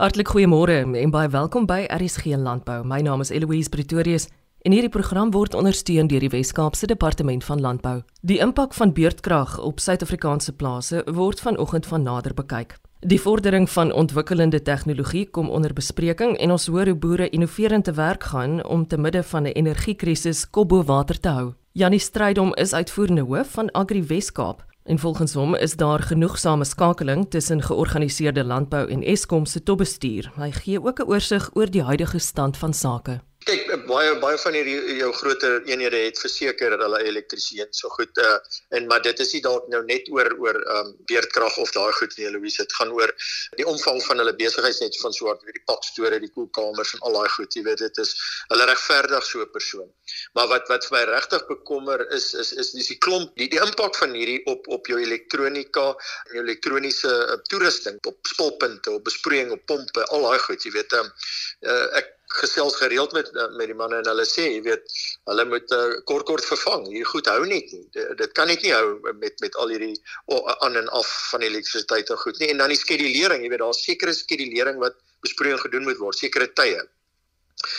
Hartlik goeiemôre en baie welkom by RSG Landbou. My naam is Eloise Pretorius en hierdie program word ondersteun deur die Wes-Kaapse Departement van Landbou. Die impak van beurtkrag op Suid-Afrikaanse plase word vanoggend van nader bekyk. Die vordering van ontwikkelende tegnologie kom onder bespreking en ons hoor hoe boere innoverend te werk gaan om te midde van 'n energiekrisis kop bo water te hou. Janie Strydom is uitvoerende hoof van Agri Wes-Kaap en volgens hom is daar genoegsame skakeling tussen georganiseerde landbou en Eskom se topbestuur. Hy gee ook 'n oorsig oor die huidige stand van sake. Kyk, baie baie van hierdie jou groter eenhede het verseker dat hulle elektrisiteit so goed uh, en maar dit is nie dalk nou net oor oor um, beerdkrag of daai goed nie Louise, dit gaan oor die omvang van hulle besigheidsnet van so hard die pakstore, die koelkamers en al daai goed, jy weet dit is hulle regverdig so 'n persoon. Maar wat wat vir my regtig bekommer is is is dis die klomp die die impak van hierdie op op jou elektronika en jou elektroniese uh, toerusting op spulpunte, op besproeiing, op pompe, al daai goed, jy weet um, uh, ek gesels gereeld met eh, met die manne en hulle sê, jy weet, hulle moet uh, kort kort vervang. Hier goed hou net nie. Dit, dit kan net nie hou met met al hierdie aan en af van elektrisiteit en goed nie. En dan die skedulering, jy weet, daar's sekere skedulering wat besproeiing gedoen moet word, sekere tye.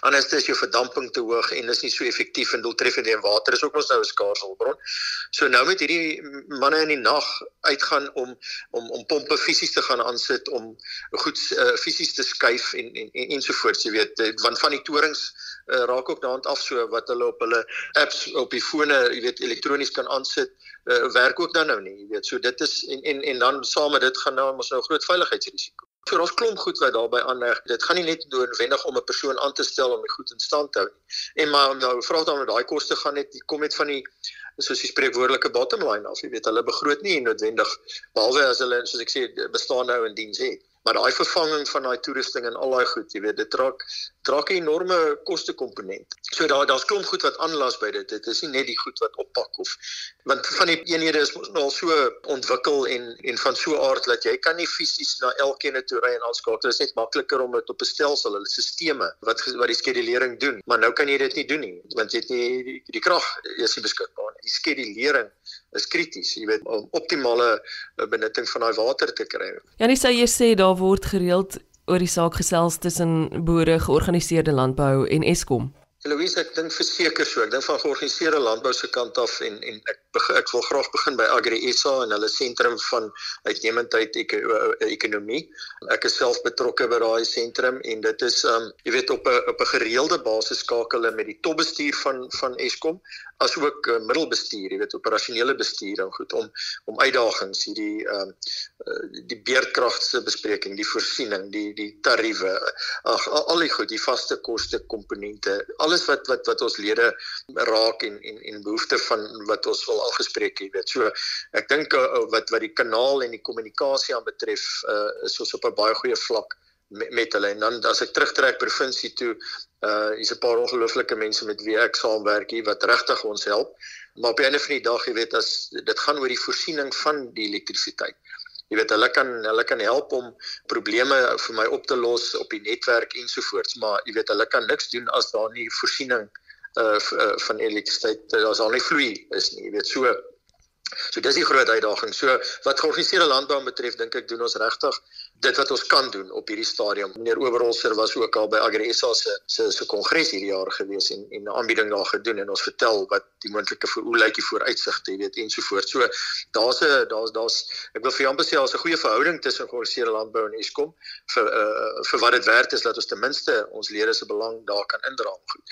Anders is jou verdamping te hoog en is nie so effektief en doeltreffend en water is ook ons nou 'n skaars hulpbron. So nou met hierdie manne in die nag uitgaan om om om pompe fisies te gaan aansit om goed uh, fisies te skuif en en en ensovoorts jy weet. Eh, want van die torings uh, raak ook daaraan af so wat hulle op hulle apps op die fone jy weet elektronies kan aansit uh, werk ook dan nou nie jy weet. So dit is en en en dan saam met dit gaan nou ons nou groot veiligheidsrisiko So daar's klomp goed wat daarbey aanleg. Dit gaan nie net noodwendig om 'n persoon aan te stel om die goed in stand te hou nie. En maar nou vra dan met daai koste gaan net kom net van die soos die spreekwoordelike bottom line af. Jy weet, hulle begroot nie noodwendig behalwe as hulle soos ek sê bestaan nou in diens het maar daai vervanging van daai toerusting en al daai goed, jy weet, dit raak draak 'n enorme koste komponent. So daar daar's klomp goed wat aanlas by dit. Dit is nie net die goed wat oppak of want van die eenhede is mos nou al so ontwikkel en en van so aard dat jy kan nie fisies na elkeen toe ry en aanskakel. Dit is net makliker om dit op 'n stelsel, hulle stelsels wat wat die skedulering doen. Maar nou kan jy dit nie doen nie want jy het nie die, die krag is nie beskikbaar nie. Die skedulering is krities, jy weet, om optimale eh, benutting van daai water te kry. Janie sê jy sê daar word gereeld oor die saak gesels tussen boere, georganiseerde landbou en Eskom. Louise, ek dink verseker so. Ek dink van georganiseerde landbou se kant af en en ek ek wil graag begin by Agri SA en hulle sentrum van uitnemendheid ek, eh, ekonomie. Ek is self betrokke by daai sentrum en dit is um jy weet op 'n op 'n gereelde basis skakel hulle met die topbestuur van van Eskom as ook uh, middelbestuur, jy weet operasionele bestuur en goed om om uitdagings hierdie um die beerdkragse bespreking, die voorsiening, die die tariewe, ag al die goed, die vaste koste komponente, alles wat wat wat ons lede raak en en en behoefte van wat ons wil aangespreek, jy weet. So ek dink uh, wat wat die kanaal en die kommunikasie aan betref, uh, is ons op 'n baie goeie vlak met, met hulle. En dan as ek terugtrek provinsie toe, uh hier's 'n paar ongelooflike mense met wie ek saamwerk hier wat regtig ons help. Maar op 'n einde van die dag, jy weet, as dit gaan oor die voorsiening van die elektrisiteit. Jy weet hulle kan hulle kan help om probleme vir my op te los op die netwerk ensovoorts, maar jy weet hulle kan niks doen as daar nie voorsiening uh, uh van elektrisiteit as daar nie vloei is nie. Jy weet so So dis die groot uitdaging. So wat georganiseerde landbou betref, dink ek doen ons regtig dit wat ons kan doen op hierdie stadium. Meneer Oberholzer was ook al by AgriSA se se se kongres hierdie jaar gewees en en 'n aanbieding daar gedoen en ons vertel wat die moontlike vir hoe lyk die vooruitsigte, jy weet, ensovoorts. So daar's 'n daar's daar's ek wil vir Jan sê daar's 'n goeie verhouding tussen georganiseerde landbou en Eskom vir uh vir wat dit werd is dat ons ten minste ons lede se belang daar kan indra. Goed.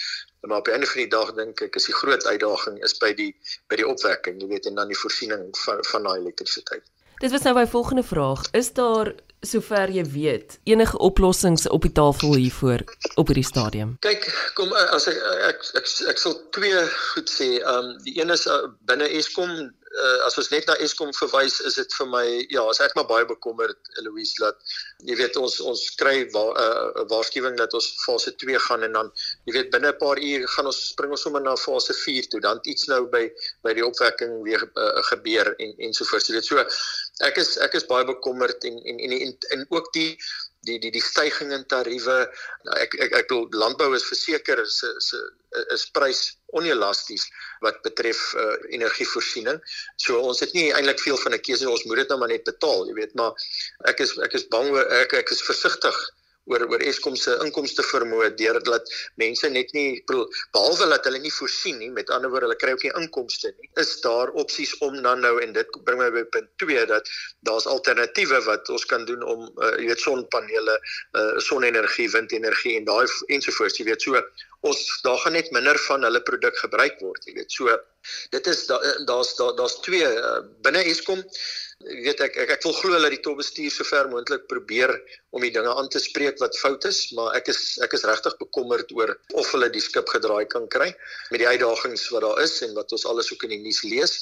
Maar op 'n einde van die dag dink ek is die groot uitdaging is by die by die opwekking, jy weet, en dan die voorsiening van van daai elektrisiteit. Dit was nou my volgende vraag. Is daar sover jy weet enige oplossings op die tafel hiervoor op hierdie stadium? Kyk, kom as ek ek ek, ek, ek sal twee goed sê. Ehm um, die een is uh, binne Eskom uh, as ons net na Eskom verwys, is dit vir my ja, as ek maar baie bekommerd Eloise dat jy weet ons ons kry 'n wa, uh, waarskuwing dat ons fase 2 gaan en dan jy weet binne 'n paar uur gaan ons spring ons sommer na fase 4 toe. Dan iets nou by by die opwekking weer uh, gebeur en en so voort. Jy weet so ek is ek is baie bekommerd en en en en, en ook die die die die stygings in tariewe ek ek ek wil landbou is verseker is is is prys onelasties wat betref uh, energievoorsiening. So ons het nie eintlik veel van 'n keuse ons moet dit nou maar net betaal, jy weet, maar ek is ek is bang ek ek is versigtig oor oor Eskom se inkomste vermoë deurdat mense net nie behalwe dat hulle nie voorsien nie met ander woorde hulle kry ook nie inkomste nie is daar opsies om dan nou en dit bring my by punt 2 dat daar's alternatiewe wat ons kan doen om uh, jy weet sonpanele uh, sonenergie windenergie en daai ensovoorts jy weet so ons daar gaan net minder van hulle produk gebruik word jy weet so dit is daar's daar's daar, daar's twee uh, binne Eskom Ek weet ek ek, ek wil glo dat die topbestuur sover moontlik probeer om die dinge aan te spreek wat fout is, maar ek is ek is regtig bekommerd oor of hulle die skip gedraai kan kry met die uitdagings wat daar is en wat ons alles ook in die nuus lees.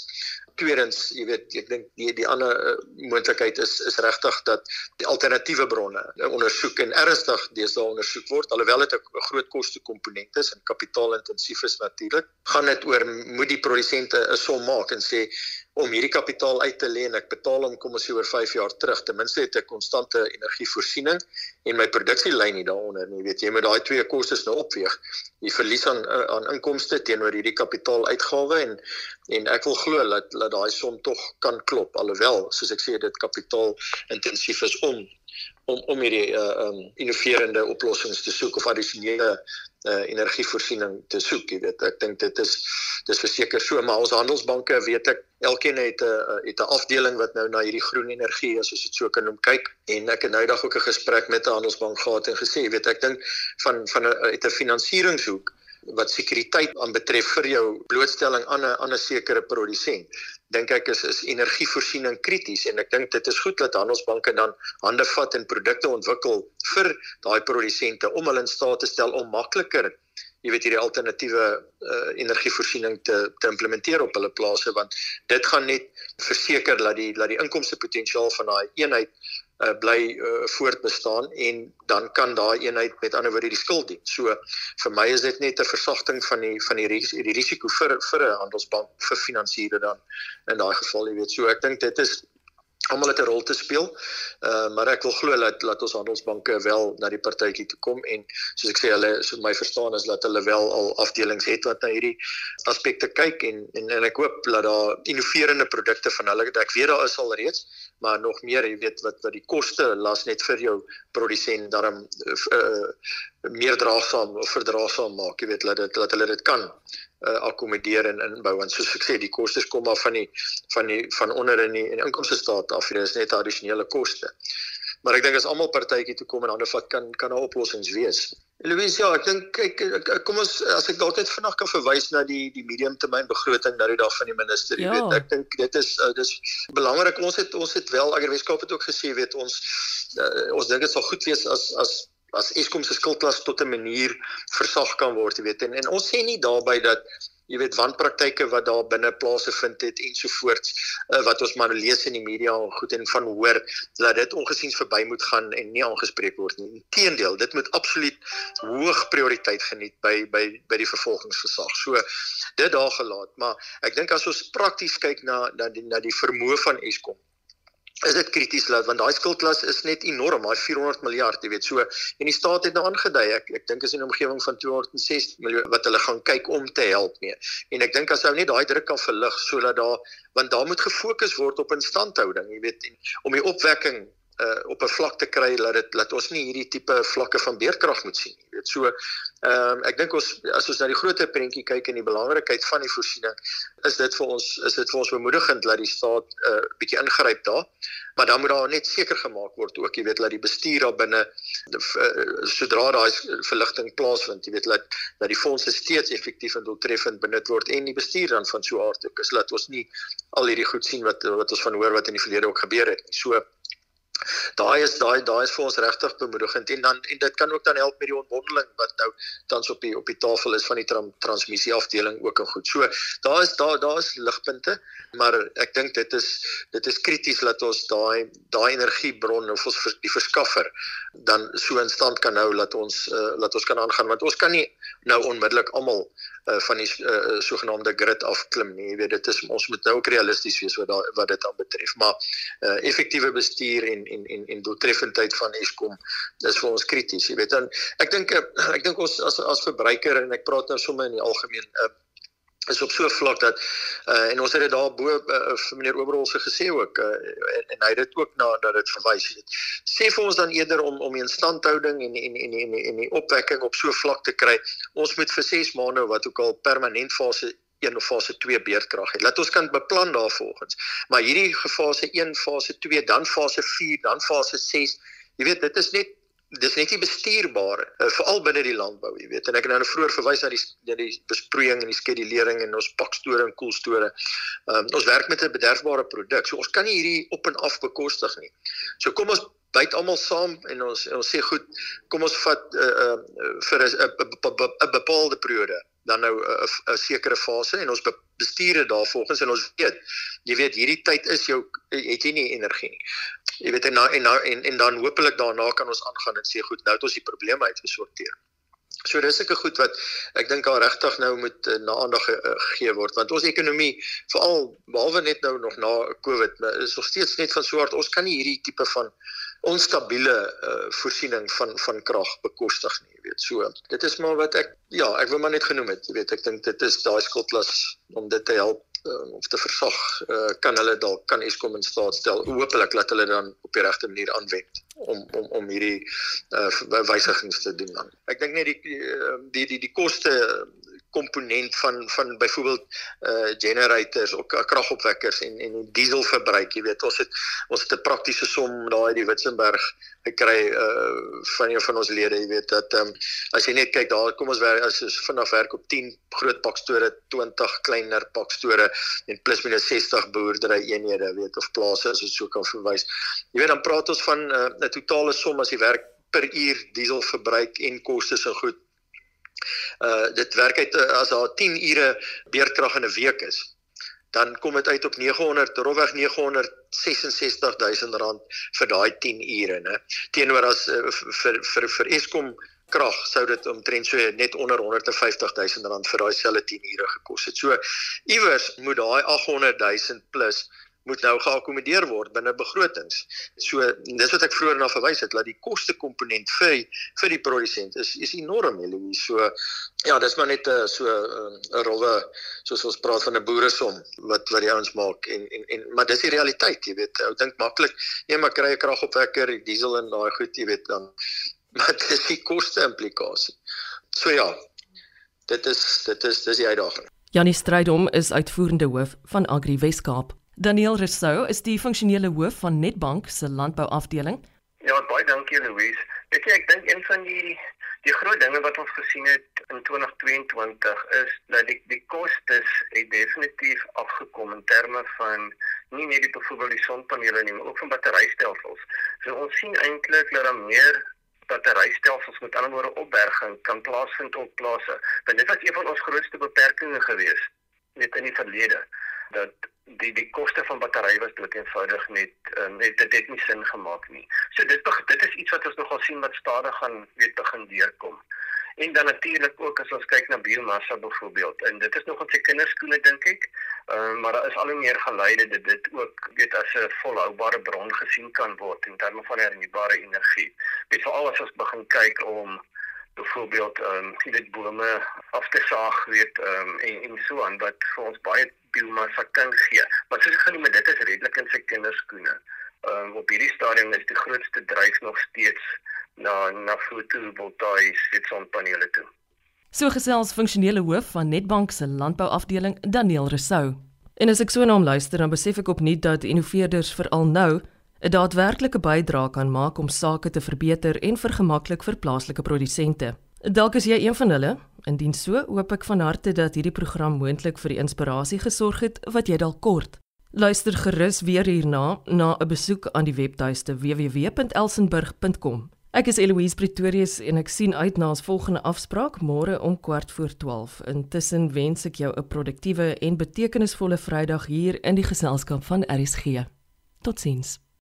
Tweedens, jy weet, ek dink die die ander uh, moontlikheid is is regtig dat die alternatiewe bronne uh, ondersoek en ernstig deesdae ondersoek word alhoewel dit 'n groot koste komponent is en kapitaalintensief is natuurlik. Gaan dit oor moet die produsente 'n som maak en sê om hierdie kapitaal uit te lê en ek betaal hom kom ons sê oor 5 jaar terug. Ten minste het ek konstante energievoorsiening en my produksielyn nie daaronder nie. Weet jy, met daai twee kostes nou opweeg. Die verlies aan aan inkomste teenoor hierdie kapitaaluitgawe en en ek wil glo dat dat daai som tog kan klop alhoewel soos ek sê dit kapitaal intensief is om om om hierdie uh um innoverende oplossings te soek of addisionele uh energievoorsiening te soek, jy weet. Ek dink dit is dis verseker so, maar ons handelsbanke weet ek elkeen het 'n het 'n afdeling wat nou na hierdie groen energie as ons dit so kan noem kyk en ek het nou dag ook 'n gesprek met 'n handelsbank gehad en gesê, jy weet, ek dink van van 'n uit 'n finansieringshoek wat sekuriteit aanbetref vir jou blootstelling aan 'n 'n sekere produsent dink ek is is energievoorsiening krities. En ek dink dit is goed dat handelsbanke dan hande vat en produkte ontwikkel vir daai produsente om hulle in staat te stel om makliker jy weet hierdie alternatiewe uh, energievoorsiening te te implementeer op hulle plase. Want dit gaan net verseker dat die dat die inkomste potensiaal van daai eenheid uh, bly uh, voortbestaan en dan kan daai eenheid met ander woorde die skuld dien. So vir my is dit net 'n versagting van die van die ris die risiko vir vir 'n handelsbank vir finansiere dan in daai geval, jy weet. So ek dink dit is almal het 'n rol te speel. Uh maar ek wil glo dat dat ons handelsbanke wel na die partytjie toe kom en soos ek sê hulle so my verstaan is dat hulle wel al afdelings het wat na hierdie aspekte kyk en en, en ek hoop dat daar innoverende produkte van hulle ek weet daar is al reeds maar nog meer jy weet wat wat die koste las net vir jou produsent daarom uh, meer draagsaam of verdraagsaam maak jy weet dat dit dat hulle dit kan uh, akkommodeer en inbou want soos ek sê die kostes kom af van die van die van onder in die in inkomste staat af. Dit is net addisionele koste. Maar ek dink as almal partytjie toe kom en ander vat kan kan 'n oplossings wees. Louise ja ek dink kyk kom ons as ek dalk net vinnig kan verwys na die die mediumtermyn begroting nou die dag van die minister jy ja. weet ek dink dit is uh, dis belangrik. Ons het ons het wel Agriweskaap het ook gesê weet ons uh, ons dink dit sal goed wees as as as Eskom se skuldklas tot 'n manier versag kan word, jy weet. En, en ons sê nie daarbey dat jy weet wanpraktyke wat daar binne plase vind het ensovoorts uh, wat ons maar lees in die media en goed en van hoor dat dit ongesiens verby moet gaan en nie aangespreek word nie. Inteendeel, dit moet absoluut hoog prioriteit geniet by by by die vervolgingsgesag. So dit daar gelaat, maar ek dink as ons prakties kyk na na die na die vermoë van Eskom is dit krities laat want daai skuldklas is net enorm, daai 400 miljard, jy weet. So en die staat het nou aangedui, ek ek dink is in 'n omgewing van 206 miljoen wat hulle gaan kyk om te help mee. En ek dink as ou net daai druk kan verlig sodat daar want daar moet gefokus word op instandhouding, jy weet, en om die opwekking uh, op 'n vlak te kry dat dit laat ons nie hierdie tipe vlakke van beerkrag moet sien nie. Jy weet so ehm um, ek dink ons as ons na die groter prentjie kyk en die belangrikheid van die voorsiening is dit vir ons is dit vir ons bemoedigend dat die staat 'n uh, bietjie ingryp daar. Maar dan moet daar net seker gemaak word ook jy weet dat die bestuur daar binne uh, sodra daai verligting plaasvind, jy weet dat dat die fondse steeds effektief en doeltreffend benut word en die bestuur dan van so aard is dat ons nie al hierdie goed sien wat wat ons van hoor wat in die verlede ook gebeur het. So daai is daai daai is vir ons regtig bemoedigend en dan en dit kan ook dan help met die ontwondeling wat nou tans op die op die tafel is van die tra transmissie afdeling ook en goed. So daar is daar daar is ligpunte, maar ek dink dit is dit is krities dat ons daai daai energiebron of ons die verskaffer dan so in stand kan hou dat ons uh, dat ons kan aangaan want ons kan nie nou onmiddellik almal uh, van die uh, sogenaamde grid afklim nie. Jy weet dit is ons moet nou ook realisties wees wat daai wat dit aan betref. Maar uh, effektiewe bestuur en en en en doeltreffendheid van Eskom is vir ons krities. Jy weet dan ek dink ek dink ons as as verbruiker en ek praat nou sommer in die algemeen uh, is op so 'n vlak dat uh, en ons het dit daar bo uh, vir meneer Oberholse gesê ook uh, en, en hy het dit ook na dat dit verwys het. Sê vir ons dan eerder om om die instandhouding en en en en en die opwekking op so 'n vlak te kry. Ons moet vir 6 maande wat ook al permanent fase 1 of fase 2 beerdkrag het. Laat ons kan beplan daarvolgens. Maar hierdie fase 1, fase 2, dan fase 4, dan fase 6. Jy weet, dit is net dis net nie bestuurbaar uh, veral binne die landbou jy weet en ek het nou vroeër verwys na die na die besproeiing en die skedulering en ons pakstore en koelstore. Um, ons werk met 'n bederfbare produk. So ons kan nie hierdie op en af bekostig nie. So kom ons byt almal saam en ons ons sê goed, kom ons vat uh, uh, vir 'n bepaalde periode dan nou 'n sekere fase en ons bestuur dit daarvolgens en ons weet jy weet hierdie tyd is jou het jy nie energie nie jy weet en na, en, na, en en dan hopelik daarna kan ons aangaan en sê goed nou het ons die probleme uitgesorteer. So dis ek goed wat ek dink al regtig nou moet uh, na aandag ge, uh, gegee word want ons ekonomie veral behalwe net nou nog na Covid is nog steeds net van soort ons kan nie hierdie tipe van onstabiele uh, voorsiening van van krag bekostig nie, jy weet. So dit is maar wat ek ja, ek wil maar net genoem het, jy weet, ek dink dit is daai skuldlas om dit te help uh, of te versag uh, kan hulle dalk kan Eskom in staat stel hopelik dat hulle dan op die regte manier aanwend om om om hierdie uh, wysigings te doen dan. Ek dink net die die die die koste komponent van van byvoorbeeld uh generators of kragopwekkers en en dieselverbruik jy weet ons het ons het 'n praktiese som daai die Witzenberg gekry uh van een van ons lede jy weet dat ehm um, as jy net kyk daar kom ons werk as ons vanaf werk op 10 groot pakstore 20 kleiner pakstore en plus minus 60 boerdery eenhede weet of plase as ons so kan verwys. Jy weet dan praat ons van uh, 'n totale som as jy werk per uur dieselverbruik en kostes en goed Uh dit werk uit uh, as daar 10 ure beerdkrag in 'n week is, dan kom dit uit op 900 rofweg 966000 rand vir daai 10 ure, né? Teenoor as uh, vir vir vir Eskom krag sou dit omtrent so net onder 150000 rand vir daai selfe 10 ure gekos het. So iewers moet daai 800000 plus moet nou geakkommodeer word binne begrotings. So dis wat ek vroeër na verwys het dat die koste komponent vir vir die produsent is is enorm, Eloise. So ja, dis maar net 'n so 'n rowwe soos ons praat van 'n boeresom wat wat die ouens maak en en en maar dis die realiteit, jy weet. Ou dink maklik, nee, maar kry 'n kragopwekker, die diesel en daai goed, jy weet dan maar dis die koste implikasie. So ja. Dit is dit is dis die uitdaging. Janie Strydom is uitvoerende hoof van Agri Weskaap. Daniel Rousseau is die funksionele hoof van Netbank se landbouafdeling. Ja, baie dankie Louise. Ek ek dink een van die die groot dinge wat ons gesien het in 2022 is dat die die kostes het definitief afgekom in terme van nie net die byvoorbeeld die sonpanele nie, maar ook van batterystelsels. So ons sien eintlik dat daar meer batterystelsels met ander woorde opberging kan plaasvind op plase. Want dit was een van ons grootste beperkings geweest net in die verlede dat die die koste van battery was dood eenvoudig net um, net dit het nie sin gemaak nie. So dit dit is iets wat ons nogal sien wat stadig gaan weet begin deurkom. En dan natuurlik ook as ons kyk na biomassa byvoorbeeld en dit is nog ons se kinderskoene dink ek. Ehm uh, maar daar is al hoe meer geleide dat dit ook weet as 'n volhoubare bron gesien kan word in terme van hernubare energie. Dit veral as ons begin kyk om byvoorbeeld ehm um, weet bome af te saag weet ehm um, en en so aan wat vir ons baie biomassa kan gee. Maar soos ek genoem het, dit is redelik in sy kinderskoene. Ehm um, op hierdie stadium is die grootste dryf nog steeds na na fotovoltaïese sonpanele toe. So gesels funksionele hoof van Netbank se landbouafdeling Daniel Resou. En as ek so na hom luister, dan besef ek opnuut dat innoveerders veral nou 'n daadwerklike bydrae kan maak om sake te verbeter en vergemaklik vir plaaslike produsente. Dalk is jy een van hulle. Indien so, hoop ek van harte dat hierdie program moontlik vir die inspirasie gesorg het wat jy dalk kort. Luister gerus weer hierna na 'n besoek aan die webtuiste www.elsenburg.com. Ek is Eloise Pretorius en ek sien uit na ons volgende afspraak môre om kwart voor 12. Intussen wens ek jou 'n produktiewe en betekenisvolle Vrydag hier in die geselskap van RSG. Totsiens.